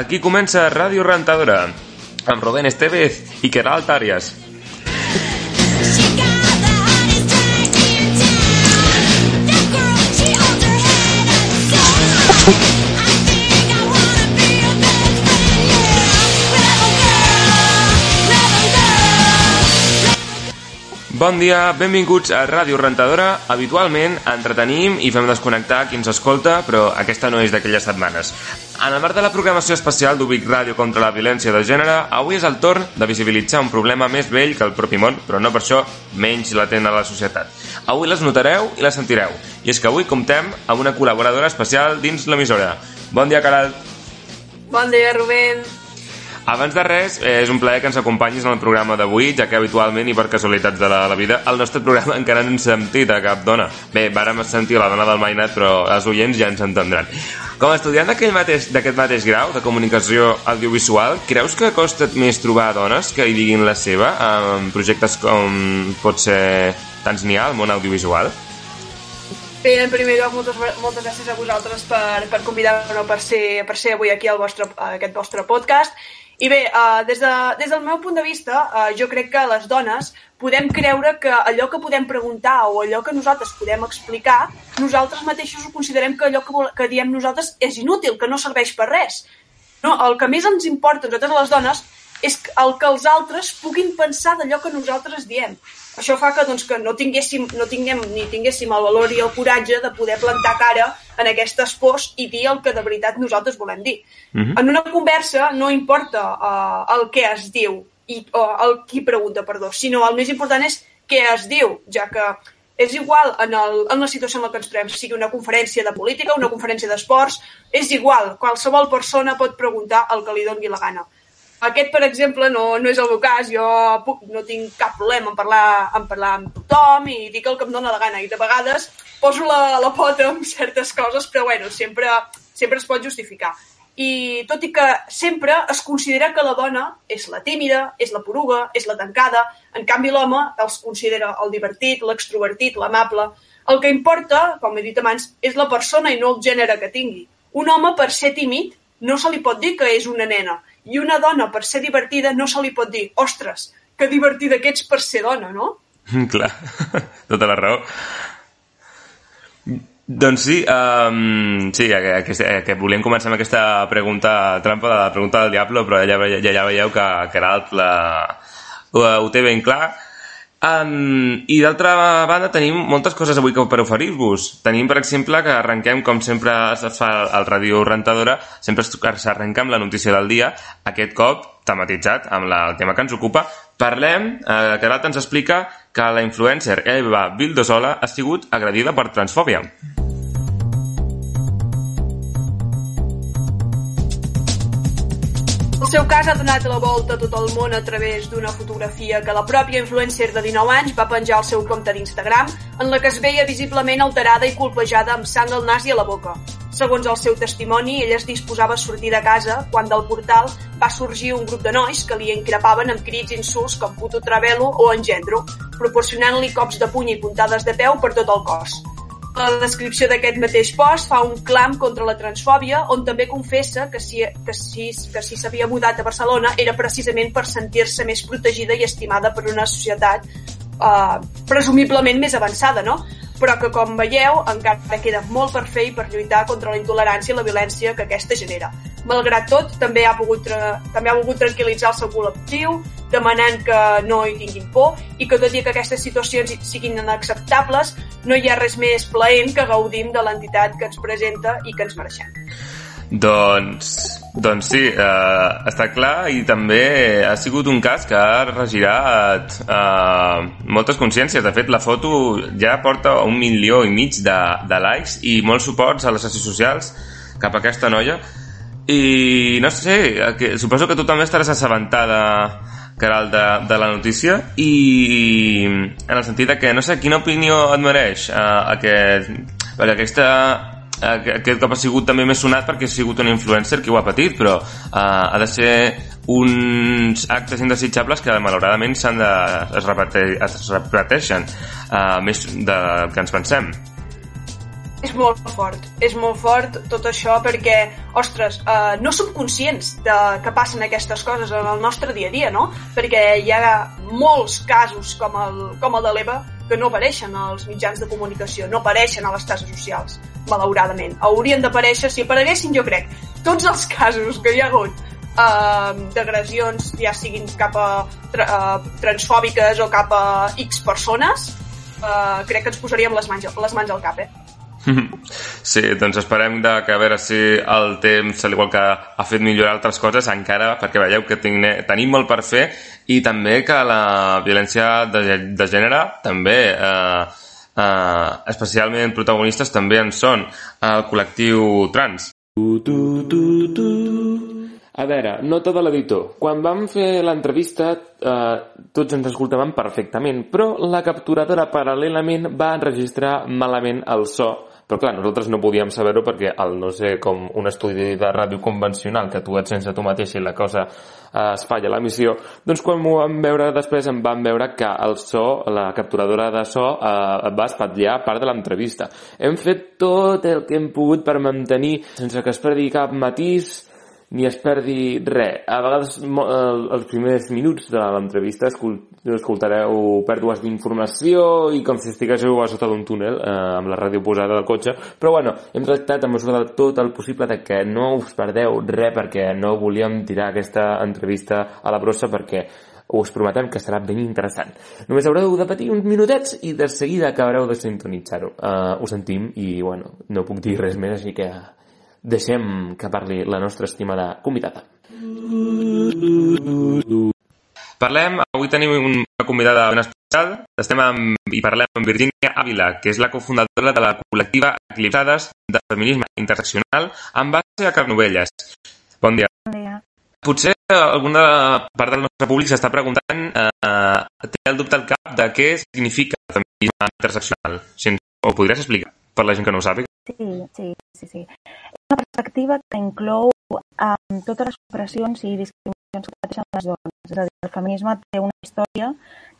Aquí comença Ràdio Rentadora, amb Rubén Estevez i Queralt Àrias. She Bon dia, benvinguts a Ràdio Rentadora. Habitualment entretenim i fem desconnectar qui ens escolta, però aquesta no és d'aquelles setmanes. En el marc de la programació especial d'Ubic Ràdio contra la violència de gènere, avui és el torn de visibilitzar un problema més vell que el propi món, però no per això menys latent a la societat. Avui les notareu i les sentireu. I és que avui comptem amb una col·laboradora especial dins l'emissora. Bon dia, Caral. Bon dia, Rubén. Abans de res, eh, és un plaer que ens acompanyis en el programa d'avui, ja que habitualment i per casualitats de la, la vida, el nostre programa encara no hem sentit a cap dona. Bé, vàrem sentir la dona del Mainat, però els oients ja ens entendran. Com a estudiant d'aquest mateix, mateix grau de comunicació audiovisual, creus que costa més trobar dones que hi diguin la seva en projectes com pot ser ha al món audiovisual? Bé, en primer lloc, moltes, moltes gràcies a vosaltres per, per convidar-me per, ser, per ser avui aquí al vostre, a aquest vostre podcast. I bé, uh, des, de, des del meu punt de vista, uh, jo crec que les dones podem creure que allò que podem preguntar o allò que nosaltres podem explicar, nosaltres mateixos ho considerem que allò que, que diem nosaltres és inútil, que no serveix per res. No, el que més ens importa a nosaltres les dones és el que els altres puguin pensar d'allò que nosaltres diem. Això fa que, doncs, que no, tinguéssim, no tinguem ni tinguéssim el valor i el coratge de poder plantar cara en aquestes pors i dir el que de veritat nosaltres volem dir. Mhm. En una conversa no importa uh, el que es diu i, o el qui pregunta, perdó, sinó el més important és què es diu, ja que és igual en, el, en la situació en la que ens trobem, sigui una conferència de política, una conferència d'esports, és igual, qualsevol persona pot preguntar el que li doni la gana. Aquest, per exemple, no, no és el meu cas. Jo puc, no tinc cap problema en parlar, en parlar amb tothom i dic el que em dóna la gana. I de vegades poso la, la pota en certes coses, però bueno, sempre, sempre es pot justificar. I tot i que sempre es considera que la dona és la tímida, és la poruga, és la tancada, en canvi l'home els considera el divertit, l'extrovertit, l'amable. El que importa, com he dit abans, és la persona i no el gènere que tingui. Un home, per ser tímid, no se li pot dir que és una nena, i una dona, per ser divertida, no se li pot dir ostres, que divertida que ets per ser dona, no? Clar, tota la raó. Doncs sí, um, sí que, que, volíem començar amb aquesta pregunta trampa, la pregunta del Diablo, però ja, ja, ja veieu que, que Aralt la, ho, ho té ben clar. Um, I d'altra banda tenim moltes coses avui que per oferir-vos. Tenim, per exemple, que arrenquem, com sempre es fa al Ràdio Rentadora, sempre s'arrenca amb la notícia del dia, aquest cop tematitzat amb la, el tema que ens ocupa. Parlem, eh, que l'altre ens explica que la influencer Eva Vildosola ha sigut agredida per transfòbia. El seu cas ha donat la volta a tot el món a través d'una fotografia que la pròpia influencer de 19 anys va penjar al seu compte d'Instagram, en la que es veia visiblement alterada i colpejada amb sang al nas i a la boca. Segons el seu testimoni, ella es disposava a sortir de casa quan del portal va sorgir un grup de nois que li increpaven amb crits i insults com puto travelo o engendro, proporcionant-li cops de puny i puntades de peu per tot el cos. La descripció d'aquest mateix post fa un clam contra la transfòbia, on també confessa que si, que si, que si s'havia mudat a Barcelona era precisament per sentir-se més protegida i estimada per una societat eh, presumiblement més avançada, no? però que, com veieu, encara queda molt per fer i per lluitar contra la intolerància i la violència que aquesta genera. Malgrat tot, també ha, pogut, també ha volgut tranquil·litzar el seu col·lectiu, demanant que no hi tinguin por i que tot i que aquestes situacions siguin inacceptables, no hi ha res més plaent que gaudim de l'entitat que ens presenta i que ens mereixem. Doncs, doncs sí, eh, està clar i també ha sigut un cas que ha regirat eh, moltes consciències. De fet, la foto ja porta un milió i mig de, de likes i molts suports a les xarxes socials cap a aquesta noia. I no sé, que, suposo que tu també estaràs assabentada Caral, de, de la notícia i en el sentit de que no sé quina opinió et mereix eh, aquest, perquè aquesta aquest cop ha sigut també més sonat perquè ha sigut un influencer que ho ha patit, però uh, ha de ser uns actes indesitjables que malauradament s'han de, es, repete, es repeteixen uh, més del que ens pensem. És molt fort, és molt fort tot això perquè, ostres, eh, no som conscients de que passen aquestes coses en el nostre dia a dia, no? Perquè hi ha molts casos com el, com el de l'Eva que no apareixen als mitjans de comunicació, no apareixen a les xarxes socials, malauradament. Haurien d'aparèixer, si apareguessin, jo crec, tots els casos que hi ha hagut eh, d'agressions, ja siguin cap a tra eh, transfòbiques o cap a X persones, eh, crec que ens posaríem les mans, les mans al cap, eh? Sí, doncs esperem de que a veure si el temps, al igual que ha fet millorar altres coses, encara, perquè veieu que tine, tenim molt per fer, i també que la violència de, de gènere també, eh, eh, especialment protagonistes, també en són el col·lectiu trans. A veure, nota de l'editor. Quan vam fer l'entrevista, eh, tots ens escoltaven perfectament, però la capturadora paral·lelament va enregistrar malament el so. Però clar, nosaltres no podíem saber-ho perquè al no ser com un estudi de ràdio convencional que tu ets sense tu mateix i la cosa eh, es falla l'emissió, doncs quan m'ho vam veure després em vam veure que el so, la capturadora de so eh, va espatllar part de l'entrevista. Hem fet tot el que hem pogut per mantenir sense que es perdi cap matís ni es perdi res. A vegades, els primers minuts de l'entrevista escol- escoltareu pèrdues d'informació i com si estiguéssiu a sota d'un túnel eh, amb la ràdio posada del cotxe, però bueno, hem tractat a mesura de tot el possible de que no us perdeu res perquè no volíem tirar aquesta entrevista a la brossa perquè us prometem que serà ben interessant. Només haureu de patir uns minutets i de seguida acabareu de sintonitzar-ho. Uh, ho sentim i, bueno, no puc dir res més, així que deixem que parli la nostra estimada convidada. Parlem, avui tenim una convidada ben especial, estem amb, i parlem amb Virginia Ávila, que és la cofundadora de la col·lectiva Eclipsades de Feminisme Interseccional amb base a Carnovelles. Bon dia. Bon dia. Potser alguna part del nostre públic s'està preguntant, eh, té el dubte al cap de què significa el feminisme interseccional. Si ens ho podries explicar per la gent que no ho sàpiga? Sí, sí, sí, sí. Perspectiva que inclou um, totes les opressions i discriminacions que pateixen les dones. És a dir, el feminisme té una història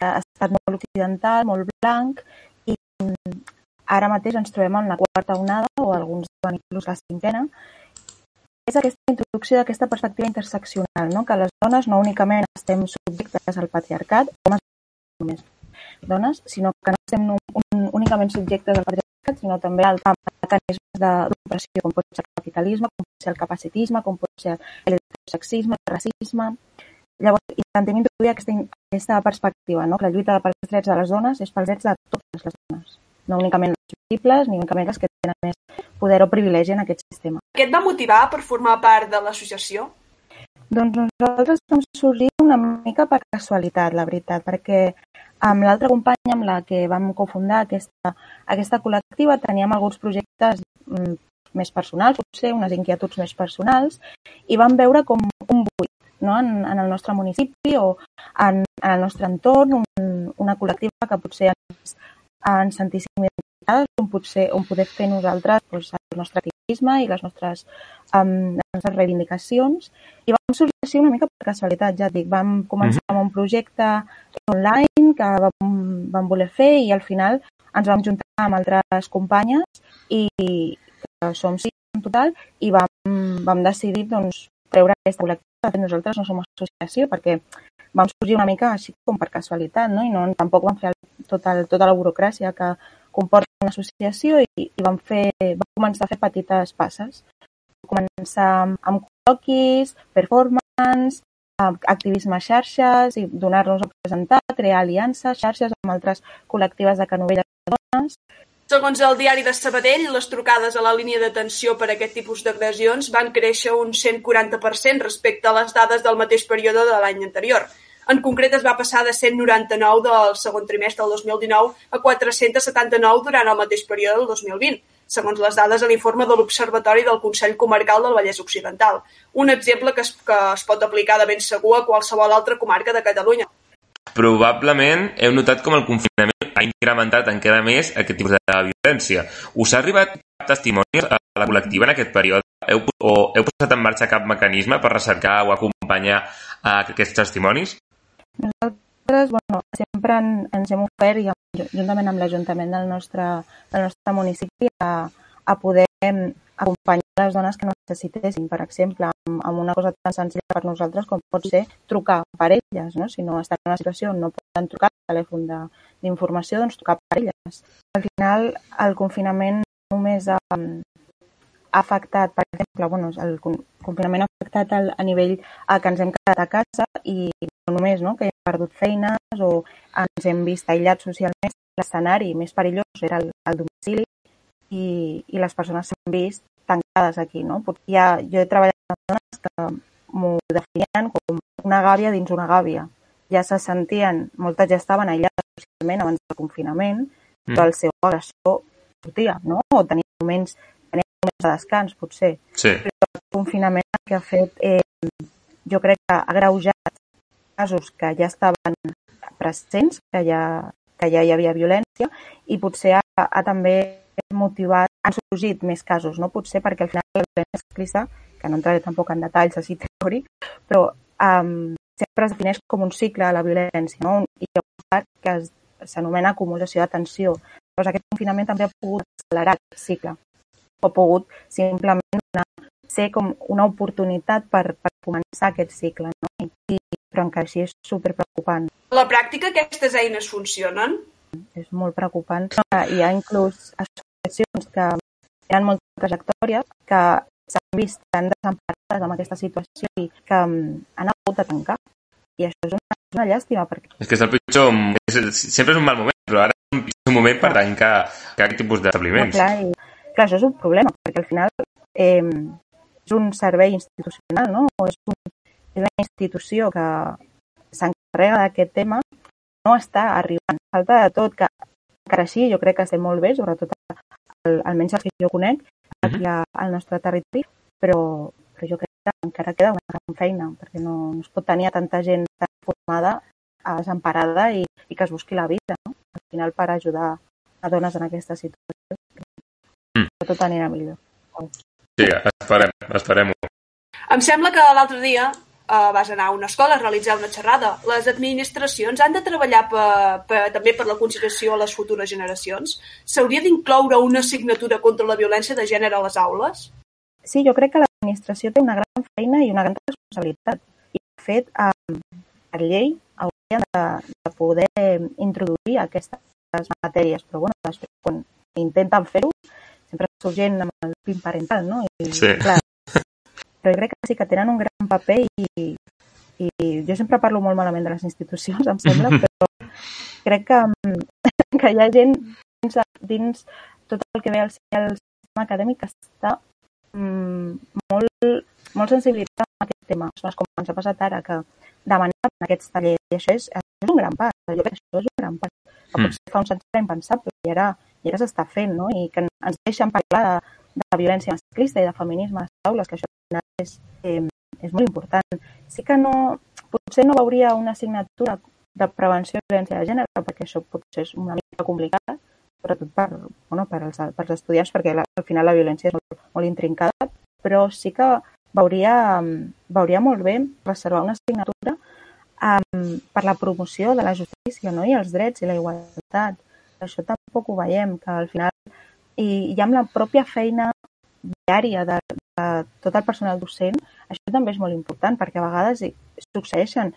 que ha estat molt occidental, molt blanc, i um, ara mateix ens trobem en la quarta onada, o alguns diuen inclús la cinquena, és aquesta introducció d'aquesta perspectiva interseccional, no? que les dones no únicament estem subjectes al patriarcat, homes només dones, sinó que no estem un, un, únicament subjectes al patriarcat, sinó també al a mecanismes de- d'opressió, com pot ser el capitalisme, com pot ser el capacitisme, com pot ser l'heterosexisme, el racisme... Llavors, intentem introduir aquesta, aquesta perspectiva, no? que la lluita pels drets de les dones és pels drets de totes les dones, no únicament les visibles, ni únicament les que tenen més poder o privilegi en aquest sistema. Què et va motivar per formar part de l'associació? Doncs nosaltres vam sorgir una mica per casualitat, la veritat, perquè amb l'altra companya amb la que vam cofundar aquesta, aquesta col·lectiva teníem alguns projectes mm, més personals, potser unes inquietuds més personals, i vam veure com un buit no? en, en el nostre municipi o en, en el nostre entorn, un, una col·lectiva que potser ens, ens sentíssim identificades, on, potser, on poder fer nosaltres doncs, el nostre activisme i les nostres, um, les nostres reivindicacions. I vam sorgir així una mica per casualitat, ja dic. Vam començar amb un projecte online que vam, vam voler fer i al final ens vam juntar amb altres companyes i que som sis en total i vam, vam decidir doncs, treure aquesta col·lectiva. De fet, nosaltres no som associació perquè vam sorgir una mica així com per casualitat, no? I no, tampoc vam fer el, tot el, tota la burocràcia que comporta una associació i, i vam, fer, vam començar a fer petites passes. Vam començar amb, col·loquis, performance, activisme a xarxes i donar-nos a presentar, crear aliances, xarxes amb altres col·lectives de Canovelles de dones. Segons el diari de Sabadell, les trucades a la línia d'atenció per a aquest tipus d'agressions van créixer un 140% respecte a les dades del mateix període de l'any anterior. En concret, es va passar de 199 del segon trimestre del 2019 a 479 durant el mateix període del 2020, segons les dades a l'informe de l'Observatori del Consell Comarcal del Vallès Occidental. Un exemple que es, que es pot aplicar de ben segur a qualsevol altra comarca de Catalunya. Probablement heu notat com el confinament ha incrementat encara més aquest tipus de violència. Us ha arribat cap testimoni a la col·lectiva en aquest període? Heu, o heu posat en marxa cap mecanisme per recercar o acompanyar a aquests testimonis? Nosaltres, bueno, sempre en, ens hem ofert, i amb, juntament amb l'Ajuntament del, nostre, del nostre municipi, a, a poder em, acompanyar les dones que necessitessin, per exemple, amb, amb una cosa tan senzilla per nosaltres com pot ser trucar per elles, no? si no estan en una situació no poden trucar al telèfon d'informació, doncs trucar per elles. Al final, el confinament només ha, ha afectat, per exemple, bueno, el con- confinament ha afectat el, a nivell a que ens hem quedat a casa i no només no, que perdut feines o ens hem vist aïllats socialment, l'escenari més perillós era el, el domicili i, i les persones s'han vist tancades aquí. No? Pot- Ja, jo he treballat amb dones que m'ho definien com una gàbia dins una gàbia. Ja se sentien, moltes ja estaven aïllades socialment abans del confinament, Mm. però el seu agressor sortia, no? O tenia moments, tenia moments de descans, potser Sí. el confinament el que ha fet, eh, jo crec que ha greujat casos que ja estaven presents, que ja, que ja hi havia violència, i potser ha, ha també motivat, han sorgit més casos, no? Potser perquè al final la violència masclista, que no entraré tampoc en detalls així teòric, però um, sempre es defineix com un cicle de la violència, no? I hi ha una part que s'anomena acumulació de tensió. Llavors aquest confinament també ha pogut accelerar aquest cicle o ha pogut simplement donar, ser com una oportunitat per, per començar aquest cicle, no? Però encara així és superpreocupant. A la pràctica aquestes eines funcionen? És molt preocupant. No, Hi ha inclús associacions que tenen molta trajectòria que s'han vist tan desemparades amb aquesta situació i que mm, han hagut de tancar. I això és una, és una llàstima perquè És que és el pitjor... És, sempre és un mal moment, però ara és un pitjor moment per tancar aquest tipus d'establiments. clar, i, clar, això és un problema, perquè al final eh, és un servei institucional, no? O és, un, és una institució que s'encarrega d'aquest tema, no està arribant. Falta de tot, que encara així jo crec que estem molt bé, sobretot el, almenys els que jo conec aquí a- al nostre territori, però, però jo crec que encara queda una gran feina, perquè no, no es pot tenir a tanta gent tan formada, eh, desemparada i, i que es busqui la vida, no? Al final per ajudar a dones en aquesta situació. Mm. Tot anirà millor. Sí, esperem, esperem-ho. Em sembla que l'altre dia eh, vas anar a una escola a realitzar una xerrada. Les administracions han de treballar per, per, també per la conciliació a les futures generacions? S'hauria d'incloure una assignatura contra la violència de gènere a les aules? Sí, jo crec que l'administració té una gran feina i una gran responsabilitat. I, de fet, eh, per llei haurien de, de poder introduir aquestes matèries, però bueno, després quan intenten fer-ho sempre surt gent amb el pin parental, no? I, Sí. Clar, però crec que sí que tenen un gran paper i, i jo sempre parlo molt malament de les institucions, em sembla, però crec que, mm, que hi ha gent dins, dins tot el que ve al sistema acadèmic que està mm, molt, molt sensibilitzat amb aquest tema. Ostres, com ens ha passat ara, que demanen aquests tallers, i això és, això és un gran pas. Jo crec que això és un gran pas. Que Mm. potser fa uns anys era impensable i ara, i ara s'està fent, no? I que ens deixen parlar de, de violència masclista i de feminisme a les aules, que això és, eh, és molt important. Sí que no, potser no veuria una assignatura de prevenció de violència de gènere, perquè això potser és una mica complicat, sobretot per, bueno, per, als, per als estudiants, perquè la, al final la violència és molt, molt intrincada, però sí que veuria, veuria molt bé reservar una assignatura um, per la promoció de la justícia no? i els drets i la igualtat. Això tampoc ho veiem, que al final i, i amb la pròpia feina diària de, de tot el personal docent, això també és molt important, perquè a vegades succeeixen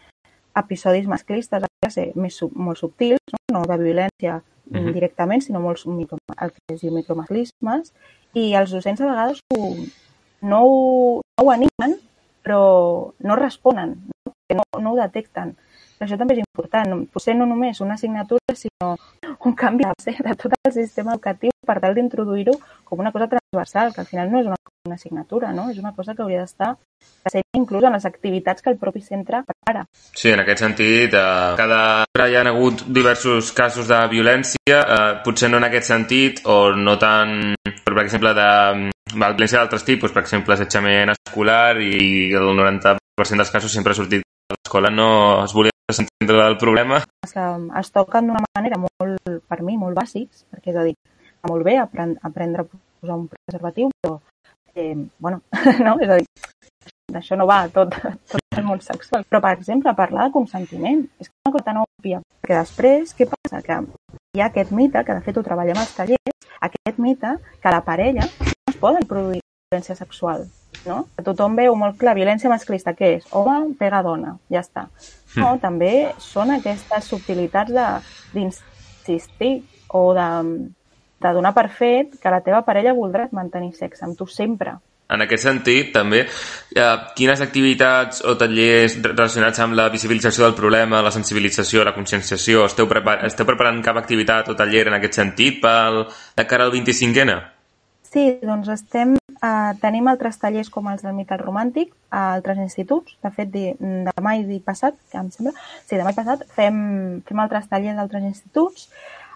episodis masclistes a classe més, sub- molt subtils, no, no de violència mm Mhm. directament, sinó molts micro, el que es diu micromasclismes, i els docents a vegades ho, no, ho, no ho animen, però no responen, no, no, no ho detecten. Això també és important. Potser no només una assignatura, sinó un canvi de de tot el sistema educatiu per tal d'introduir-ho com una cosa transversal, que al final no és una, una assignatura, no? és una cosa que hauria d'estar present inclús en les activitats que el propi centre prepara. Sí, en aquest sentit, eh, cada hora hi ha hagut diversos casos de violència, eh, potser no en aquest sentit, o no tan, per exemple, de mm, violència d'altres tipus, per exemple, assetjament escolar, i el 90% dels casos sempre ha sortit que l'escola no es volia entendre del problema. Es, es toquen d'una manera molt, per mi, molt bàsics, perquè és a dir, molt bé aprendre, aprendre a posar un preservatiu, però, eh, bueno, no? És a dir, d'això no va tot, tot el món sexual. Però, per exemple, parlar de consentiment és una cosa tan òbvia. Perquè després, què passa? Que hi ha aquest mite, que de fet ho treballem als tallers, aquest mite que a la parella no es poden produir violència sexual, no? Que tothom veu molt clar, violència masclista, què és? Home pega dona, ja està. No, també són aquestes subtilitats de- d'insistir o de, de donar per fet que la teva parella voldrà mantenir sexe amb tu sempre. En aquest sentit, també, eh, quines activitats o tallers relacionats amb la visibilització del problema, la sensibilització, la conscienciació, esteu, prepar esteu preparant cap activitat o taller en aquest sentit pel, de cara al 25N? Sí, doncs estem, eh, tenim altres tallers com els del Miquel Romàntic a altres instituts. De fet, di, demà i di passat, que em sembla, sí, demà i passat fem, fem altres tallers d'altres instituts.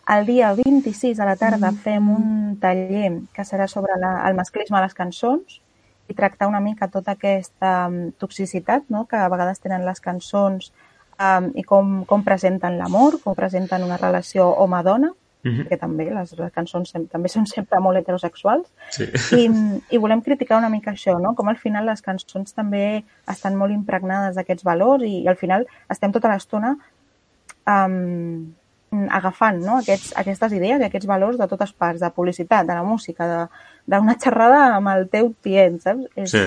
El dia 26 a la tarda fem un taller que serà sobre la, el masclisme a les cançons i tractar una mica tota aquesta mm, toxicitat no? que a vegades tenen les cançons um, i com, com presenten l'amor, com presenten una relació home-dona, Mhm. que també les, les cançons sem també són sempre molt heterosexuals, Sí. i, i volem criticar una mica això, no? com al final les cançons també estan molt impregnades d'aquests valors i, i al final estem tota l'estona um, agafant no? Aquests, aquestes idees i aquests valors de totes parts, de publicitat, de la música, de- d'una xerrada amb el teu tiet, saps? És, Sí.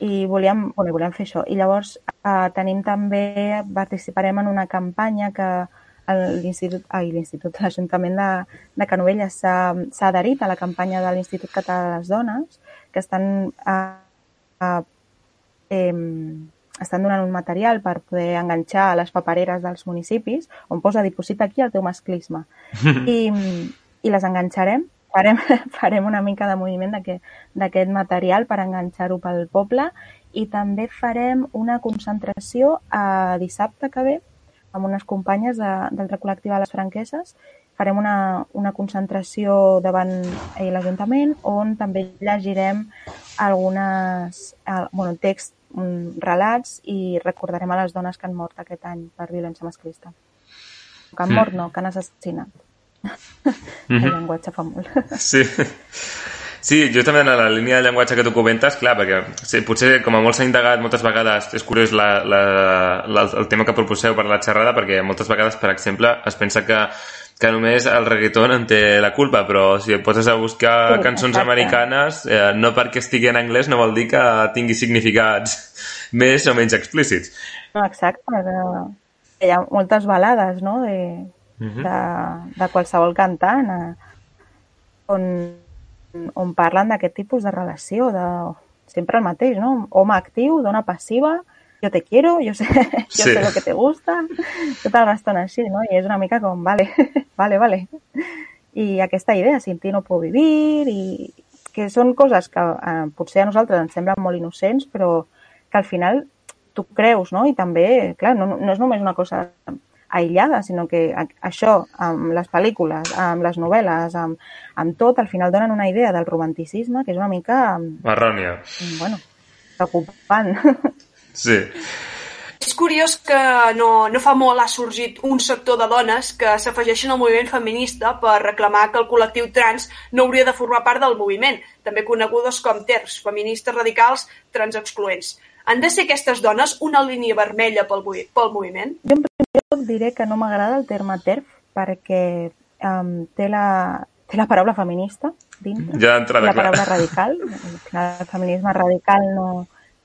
i volíem, bueno, volíem fer això. I llavors eh, tenim també, participarem en una campanya que l'Institut, ai, l'Institut, l'Ajuntament de, de Canovelles s'ha adherit a la campanya de l'Institut Català de les Dones, que estan, eh, eh, estan donant un material per poder enganxar a les papereres dels municipis on posa diposita aquí el teu masclisme. I, i les enganxarem farem, farem una mica de moviment d'aquest material per enganxar-ho pel poble i també farem una concentració a dissabte que ve amb unes companyes de, del col·lectiu de les franqueses. Farem una, una concentració davant eh, l'Ajuntament on també llegirem algunes, eh, bueno, text, relats i recordarem a les dones que han mort aquest any per violència masclista. Que han mort no, que han assassinat. El llenguatge fa molt. Sí. Sí, justament en la línia de llenguatge que tu comentes, clar, perquè sí, potser com a molt s'ha indagat moltes vegades, és curiós la, la, la, el tema que proposeu per la xerrada, perquè moltes vegades, per exemple, es pensa que, que només el reggaeton en té la culpa, però si et poses a buscar Sí, cançons exacte. americanes, eh, no perquè estigui en anglès no vol dir que tingui significats més o menys explícits. No, exacte. Hi ha moltes balades, no?, de, de, de qualsevol cantant eh, on, on parlen d'aquest tipus de relació, de sempre el mateix, no? Home actiu, dona passiva, yo te quiero, yo sé, yo Sí. sé lo que te gusta, tota l'estona així, no? I és una mica com, vale, vale, vale. I aquesta idea, sin ti no puedo vivir, i que són coses que eh, potser a nosaltres ens semblen molt innocents, però que al final tu creus, no? I també, clar, no, no és només una cosa aïllada, sinó que això, amb les pel·lícules, amb les novel·les, amb, amb tot, al final donen una idea del romanticisme que és una mica, Errònia. bueno, preocupant. Sí. És curiós que no, no fa molt ha sorgit un sector de dones que s'afegeixen al moviment feminista per reclamar que el col·lectiu trans no hauria de formar part del moviment, també conegudes com TERFs, feministes radicals transexcloents. Han de ser aquestes dones una línia vermella pel, pel moviment? Jo en primer lloc diré que no m'agrada el terme TERF perquè um, té, la, té la paraula feminista dintre. Ja d'entrada, la clar. paraula radical. El feminisme radical no...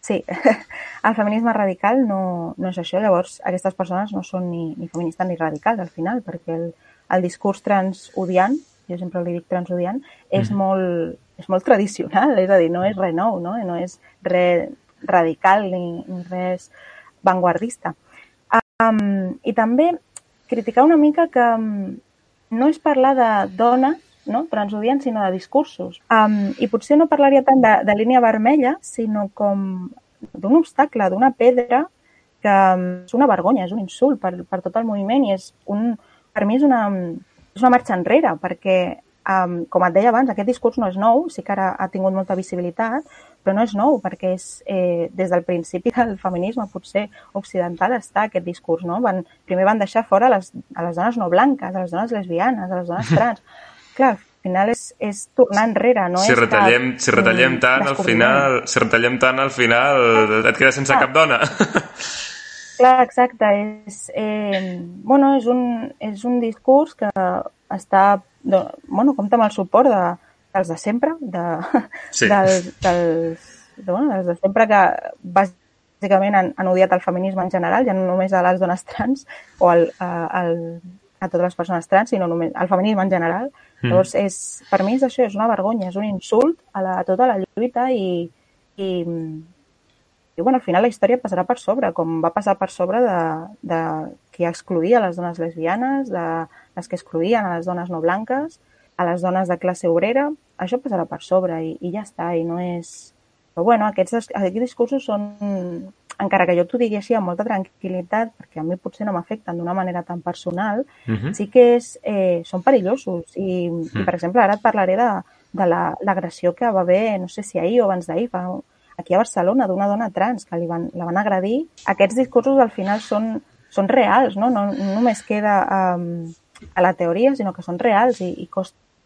Sí, el feminisme radical no, no és això. Llavors, aquestes persones no són ni, ni feministes ni radicals al final, perquè el, el discurs transodiant, jo sempre li dic transodiant, és, molt, és molt tradicional, és a dir, no és res nou, no, no és res radical ni, ni res vanguardista. Um, I també criticar una mica que um, no és parlar de dones no? transodiants, sinó de discursos. Um, I potser no parlaria tant de, de línia vermella, sinó com d'un obstacle, d'una pedra que és una vergonya, és un insult per, per tot el moviment i és un, per mi és una, és una marxa enrere, perquè, um, com et deia abans, aquest discurs no és nou, sí que ara ha tingut molta visibilitat, però no és nou, perquè és, eh, des del principi del feminisme potser occidental està aquest discurs, no? Van, primer van deixar fora les, a les dones no blanques, a les dones lesbianes, a les dones trans. Clar, al final és, és tornar enrere, no si és retallem, cap, si retallem tant, al final, si retallem tant, al final et quedes sense Ah. cap dona. Clar, exacte. És, eh, bueno, és, un, és un discurs que està, de, bueno, compta amb el suport de, dels de sempre, de, Sí. dels, dels, de, bueno, dels de sempre que bàsicament han, han odiat el feminisme en general, ja no només a les dones trans o al, a, al, a totes les persones trans, sinó només al feminisme en general. Mm. Llavors, és, per mi és això, és una vergonya, és un insult a, la, a tota la lluita i, i, i bueno, al final la història passarà per sobre, com va passar per sobre de, de qui excluïa les dones lesbianes, de les que excluïen a les dones no blanques, a les dones de classe obrera, això passarà per sobre i, i ja està, i no és... Però bueno, aquests, aquests discursos són, encara que jo t'ho digui així amb molta tranquil·litat, perquè a mi potser no m'afecten d'una manera tan personal, Mhm. sí que és, eh, són perillosos. I, i, per exemple, ara et parlaré de, de la- l'agressió que va haver, no sé si ahir o abans d'ahir, fa, aquí a Barcelona, d'una dona trans que li van, la van agredir. Aquests discursos al final són, són reals, no? No, no només queda um, a la teoria, sinó que són reals i, i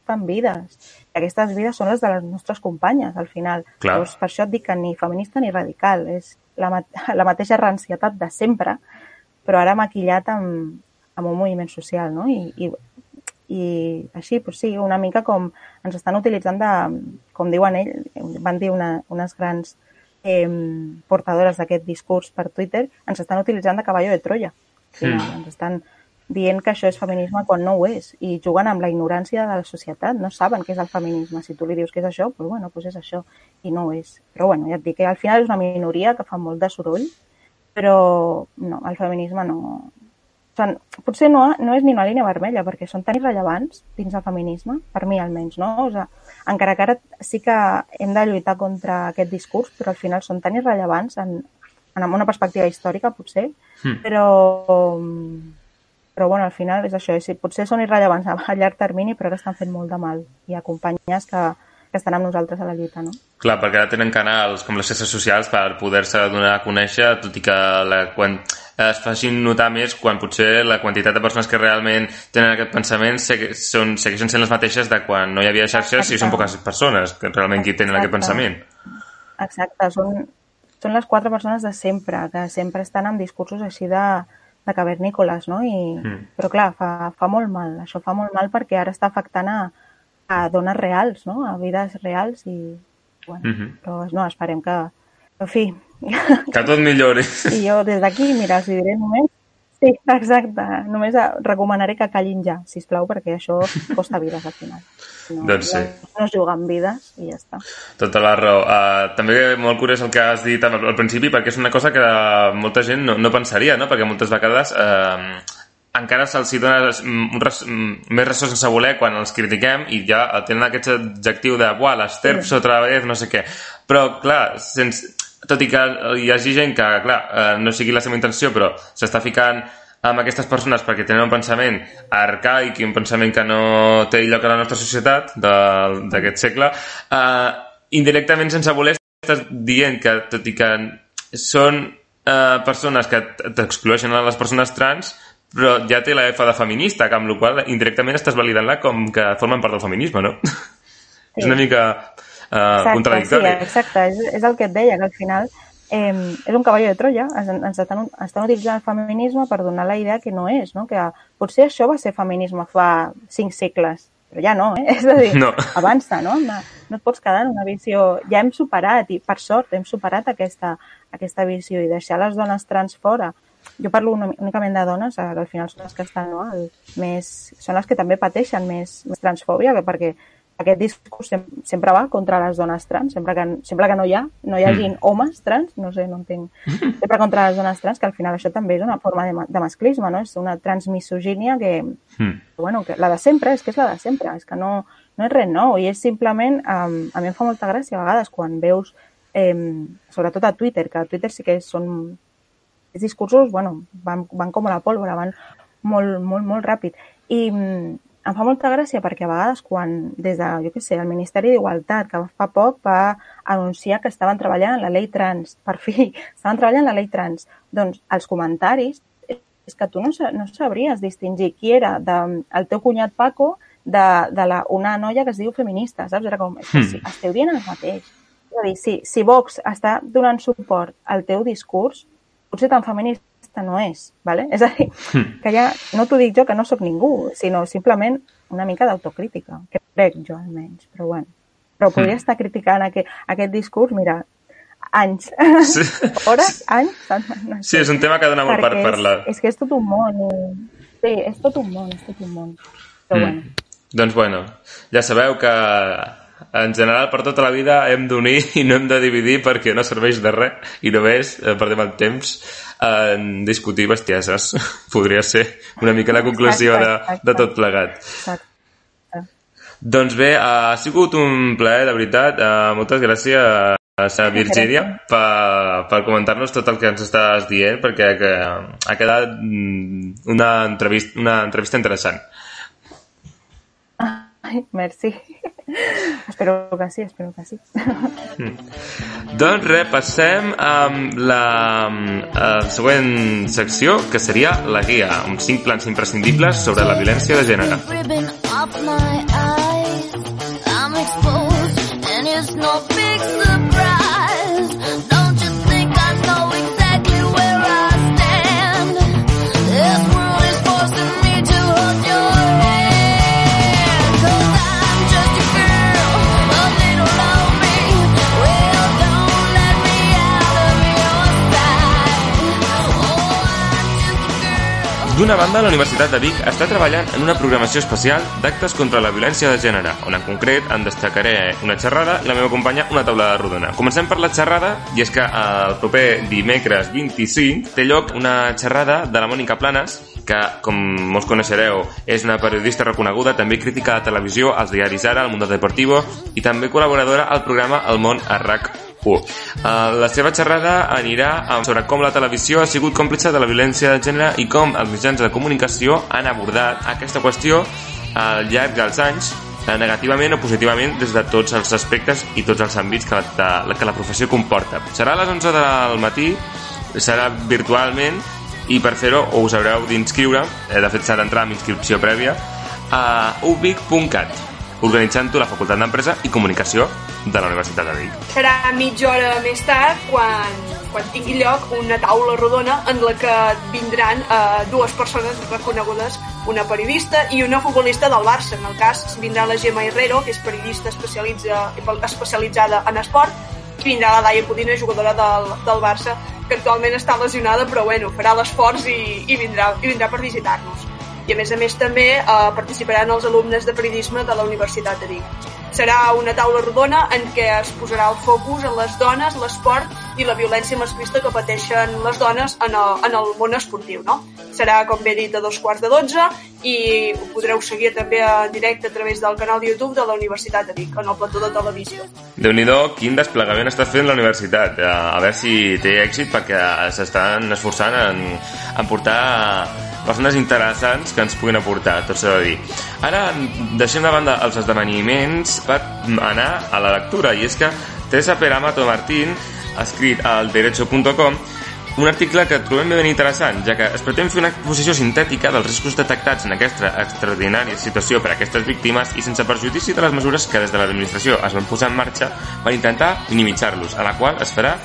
costen vides. I aquestes vides són les de les nostres companyes, al final. Clar. Llavors, per això et dic que ni feminista ni radical. És la, ma la mateixa rancietat de sempre, però ara maquillat amb, amb un moviment social, no? I, i, i així, doncs sí, una mica com ens estan utilitzant de, com diuen ells, van dir una, unes grans eh, portadores d'aquest discurs per Twitter, ens estan utilitzant de caballo de Troia. Sí, Mm. Ens estan dient que això és feminisme quan no ho és i juguen amb la ignorància de la societat, no saben què és el feminisme. Si tu li dius que és això, doncs bueno, doncs és això, i no ho és. Però bueno, ja et dic que al final és una minoria que fa molt de soroll, però no, el feminisme no... O sigui, potser no, no és ni una línia vermella, perquè són tan irrellevants dins del feminisme, per mi almenys, no? O sigui, encara que ara sí que hem de lluitar contra aquest discurs, però al final són tan irrellevants en, en una perspectiva històrica, potser, Mm. però, però bueno, al final és això, és, potser són irrellevants a, a llarg termini, però ara estan fent molt de mal. Hi ha companyes que, que estan amb nosaltres a la lluita, no? Clar, perquè ara tenen canals com les xarxes socials per poder-se donar a conèixer, tot i que la, quan es facin notar més quan potser la quantitat de persones que realment tenen aquest pensament segui, són, segueixen sent les mateixes de quan no hi havia xarxes i són poques persones que realment qui tenen aquest Exacte. pensament. Exacte, són, són les quatre persones de sempre, que sempre estan amb discursos així de, de cavernícoles, no? I, Mm. Però clar, fa, fa molt mal, això fa molt mal perquè ara està afectant a, a dones reals, no? A vides reals i, bueno, Mhm. però no, esperem que, en fi, Que tot millori. i jo des d'aquí, mira, els diré només Sí, exacte. Només recomanaré que callin ja, si plau, perquè això costa vides al final. No, Doncs sí. no, no es juga amb vides i ja està. Tota la raó. Uh, també molt curiós el que has dit al, al principi, perquè és una cosa que molta gent no, no pensaria, no? Perquè moltes vegades uh, encara se'ls dona mm, un res, mm, més ressò sense voler quan els critiquem i ja tenen aquest adjectiu de buah, les terps otra vez, no sé què. Però, clar, sense, tot i que hi hagi gent que, clar, eh, no sigui la seva intenció, però s'està ficant amb aquestes persones perquè tenen un pensament arcaic i un pensament que no té lloc a la nostra societat d'aquest segle, eh, indirectament, sense voler, estàs dient que, tot i que són eh, persones que t'excloeixen a les persones trans, però ja té la F de feminista, que amb la qual indirectament estàs validant-la com que formen part del feminisme, no? És una mica eh, contradictori. Sí, exacte, és, és el que et deia, que al final eh, és un cavall de Troia, ens, ens estan, estan utilitzant el feminisme per donar la idea que no és, no? que potser això va ser feminisme fa cinc segles, però ja no, eh? és a dir, No. avança, no? No no et pots quedar en una visió... Ja hem superat, i per sort hem superat aquesta, aquesta visió i deixar les dones trans fora. Jo parlo únicament de dones, eh, que al final són les que estan, no? El, més, són les que també pateixen més, més transfòbia, perquè aquest discurs sem sempre va contra les dones trans, sempre que, sempre que no hi ha, no hi hagi homes trans, no sé, no entenc, sempre contra les dones trans, que al final això també és una forma de, ma- de masclisme, no? És una transmisogínia que, Mm. bueno, que la de sempre, és que és la de sempre, és que no, no és res nou, i és simplement, um, a mi em fa molta gràcia a vegades quan veus, eh, sobretot a Twitter, que a Twitter sí que són, els discursos, bueno, van, van com a la pólvora, van molt, molt, molt ràpid. I mm, em fa molta gràcia perquè a vegades quan des de, jo què sé, el Ministeri d'Igualtat, que fa poc va anunciar que estaven treballant en la llei trans, per fi, estaven treballant en la llei trans, doncs els comentaris és que tu no, no sabries distingir qui era de, el teu cunyat Paco de, de la, una noia que es diu feminista, saps? Era com, és que sí, esteu dient el mateix. És a dir, si, si Vox està donant suport al teu discurs, potser tan feminista aquesta no és, ¿vale? És a dir, que ja no t'ho dic jo que no sóc ningú, sinó simplement una mica d'autocrítica, que crec jo almenys, però bueno. Però podria estar criticant aquest, aquest discurs, mira, anys, Sí. hores, anys, no Sí, és un tema que dona molt per parlar. És, és que és tot un món. i- Sí, és tot un món, és tot un món. Però Mm. bueno, Doncs bueno, ja sabeu que en general per tota la vida hem d'unir i no hem de dividir perquè no serveix de res i només eh, perdem el temps en discutir bestieses. Podria ser una mica la conclusió de, Exacte, de tot plegat. exacte. Doncs bé, ha sigut un plaer, de veritat. Uh, moltes gràcies, a Virgínia, per, per comentar-nos tot el que ens estàs dient, perquè que, ha quedat mm, una entrevista, una entrevista interessant. Ai, merci. espero que sí, espero que sí. Doncs res, passem amb la, amb la següent secció, que seria la guia, amb cinc plans imprescindibles sobre la violència de gènere. I'm exposed, and it's no big surprise. D'una banda, la Universitat de Vic està treballant en una programació especial d'actes contra la violència de gènere, on en concret en destacaré una xerrada i la meva companya una taula rodona. Comencem per la xerrada, i és que el proper dimecres 25 té lloc una xerrada de la Mònica Planes, que, com molts coneixereu, és una periodista reconeguda, també crítica de televisió, als diaris Ara, al Mundo Deportivo, i també col·laboradora al programa El Món a RAC 1. Uh, la seva xerrada anirà sobre com la televisió ha sigut còmplice de la violència de gènere i com els mitjans de comunicació han abordat aquesta qüestió al llarg dels anys eh, negativament o positivament des de tots els aspectes i tots els àmbits que la, que la professió comporta. Serà a les 11 del matí, serà virtualment i per fer-ho us haureu d'inscriure, eh, de fet s'ha d'entrar amb inscripció prèvia, a ubic.cat, organitzant-ho la Facultat d'Empresa i Comunicació de la Universitat de Vic. Serà mitja hora més tard quan, quan tingui lloc una taula rodona en la que vindran eh, dues persones reconegudes, una periodista i una futbolista del Barça. En el cas vindrà la Gemma Herrero, que és periodista especialitza, especialitzada en esport, i vindrà la Laia Codina, jugadora del, del Barça, que actualment està lesionada, però bueno, farà l'esforç i, i, vindrà, i vindrà per visitar-nos. I a més a més també eh, participaran els alumnes de periodisme de la Universitat de Vic. Serà una taula rodona en què es posarà el focus en les dones, l'esport i la violència masclista que pateixen les dones en el, en el món esportiu. No? Serà, com bé dit, a dos quarts de dotze i ho podreu seguir també en directe a través del canal de YouTube de la Universitat de Vic, en el plató de televisió. déu nhi quin desplegament està fent la universitat. Eh, A veure si té èxit perquè s'estan esforçant en, en portar persones interessants que ens puguin aportar, tot s'ha de dir. Ara deixem de banda els esdeveniments per anar a la lectura, i és que Teresa Peramato Martín ha escrit al derecho.com un article que trobem ben interessant, ja que es pretén fer una exposició sintètica dels riscos detectats en aquesta extraordinària situació per a aquestes víctimes i sense perjudici de les mesures que des de l'administració es van posar en marxa per intentar minimitzar-los, a la qual es farà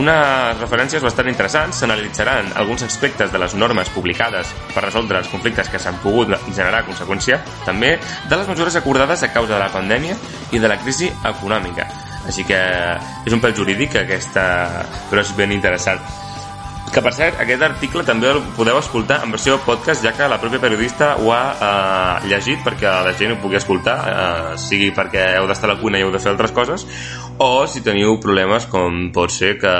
unes referències bastant interessants, s'analitzaran alguns aspectes de les normes publicades per resoldre els conflictes que s'han pogut generar a conseqüència, també de les mesures acordades a causa de la pandèmia i de la crisi econòmica. Així que és un pèl jurídic aquesta, però és ben interessant. Que per cert, aquest article també el podeu escoltar en versió podcast, ja que la pròpia periodista ho ha eh, llegit perquè la gent ho pugui escoltar, eh, sigui perquè heu d'estar a la cuina i heu de fer altres coses, o si teniu problemes com pot ser que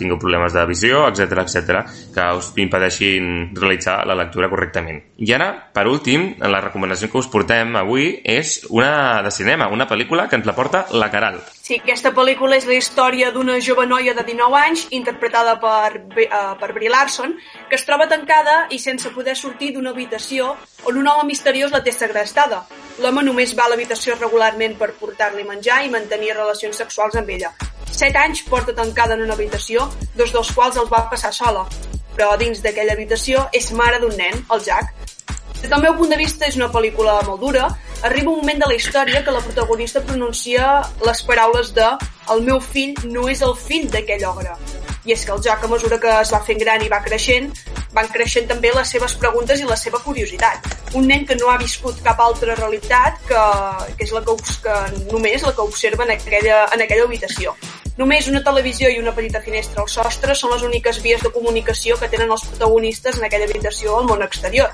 tingueu problemes de visió, etc etc que us impedeixin realitzar la lectura correctament. I ara, per últim, la recomanació que us portem avui és una de cinema, una pel·lícula que ens la porta la Caral. Sí, aquesta pel·lícula és la història d'una jove noia de 19 anys, interpretada per, uh, per Brie Larson, que es troba tancada i sense poder sortir d'una habitació on un home misteriós la té segrestada. L'home només va a l'habitació regularment per portar-li menjar i mantenir relacions sexuals amb ella. Set anys porta tancada en una habitació, dos dels quals els va passar sola. Però dins d'aquella habitació és mare d'un nen, el Jack, des del meu punt de vista és una pel·lícula molt dura. Arriba un moment de la història que la protagonista pronuncia les paraules de el meu fill no és el fill d'aquell ogre. I és que el Jack, a mesura que es va fent gran i va creixent, van creixent també les seves preguntes i la seva curiositat. Un nen que no ha viscut cap altra realitat que, que és la que, que només la que observa en aquella, en aquella habitació. Només una televisió i una petita finestra al sostre són les úniques vies de comunicació que tenen els protagonistes en aquella habitació al món exterior.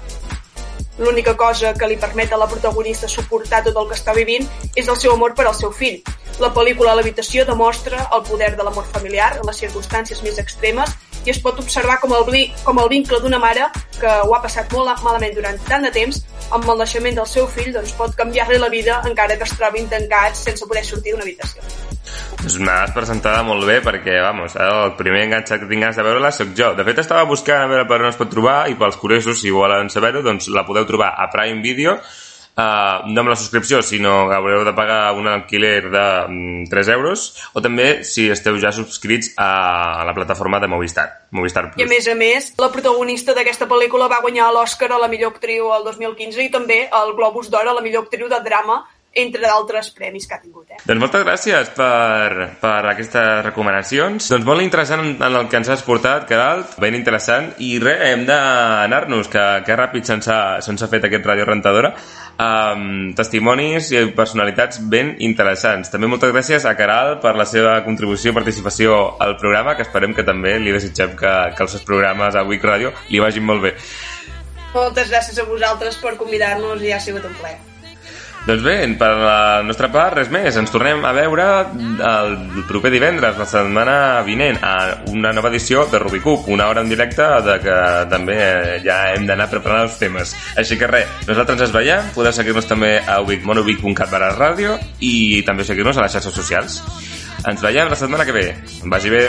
L'única cosa que li permet a la protagonista suportar tot el que està vivint és el seu amor per al seu fill. La pel·lícula l'habitació demostra el poder de l'amor familiar en les circumstàncies més extremes i es pot observar com el, com el vincle d'una mare que ho ha passat molt malament durant tant de temps amb el naixement del seu fill doncs pot canviar-li la vida encara que es trobin tancats sense poder sortir d'una habitació. Doncs l'has presentada molt bé perquè, vamos, ara el primer enganxat que tinc ganes de veure-la sóc jo. De fet, estava buscant a veure per on es pot trobar i pels curiosos, si volen saber-ho, doncs la podeu trobar a Prime Video, Uh, no amb la subscripció, sinó que haureu de pagar un alquiler de mm, 3 euros, o també si esteu ja subscrits a la plataforma de Movistar, Movistar I a Plus. més a més, la protagonista d'aquesta pel·lícula va guanyar l'Oscar a la millor actriu el 2015 i també el Globus d'Or a la millor actriu de drama, entre d'altres premis que ha tingut. Eh? Doncs moltes gràcies per, per aquestes recomanacions. Doncs molt interessant en el que ens has portat, Caralt, ben interessant. I res, hem d'anar-nos, que, que ràpid se'ns ha, se'ns ha fet aquest Ràdio Rentadora, amb testimonis i personalitats ben interessants. També moltes gràcies a Caral per la seva contribució i participació al programa, que esperem que també li desitgem que, que els seus programes a Week Radio li vagin molt bé. Moltes gràcies a vosaltres per convidar-nos i ha sigut un plaer. Doncs bé, per la nostra part, res més. Ens tornem a veure el proper divendres, la setmana vinent, a una nova edició de Rubicub, una hora en directe de que també eh, ja hem d'anar preparant els temes. Així que res, nosaltres ens veiem, podeu seguir-nos també a ubic, monobic.cat barra ràdio i també seguir-nos a les xarxes socials. Ens veiem la setmana que ve. Vagi bé.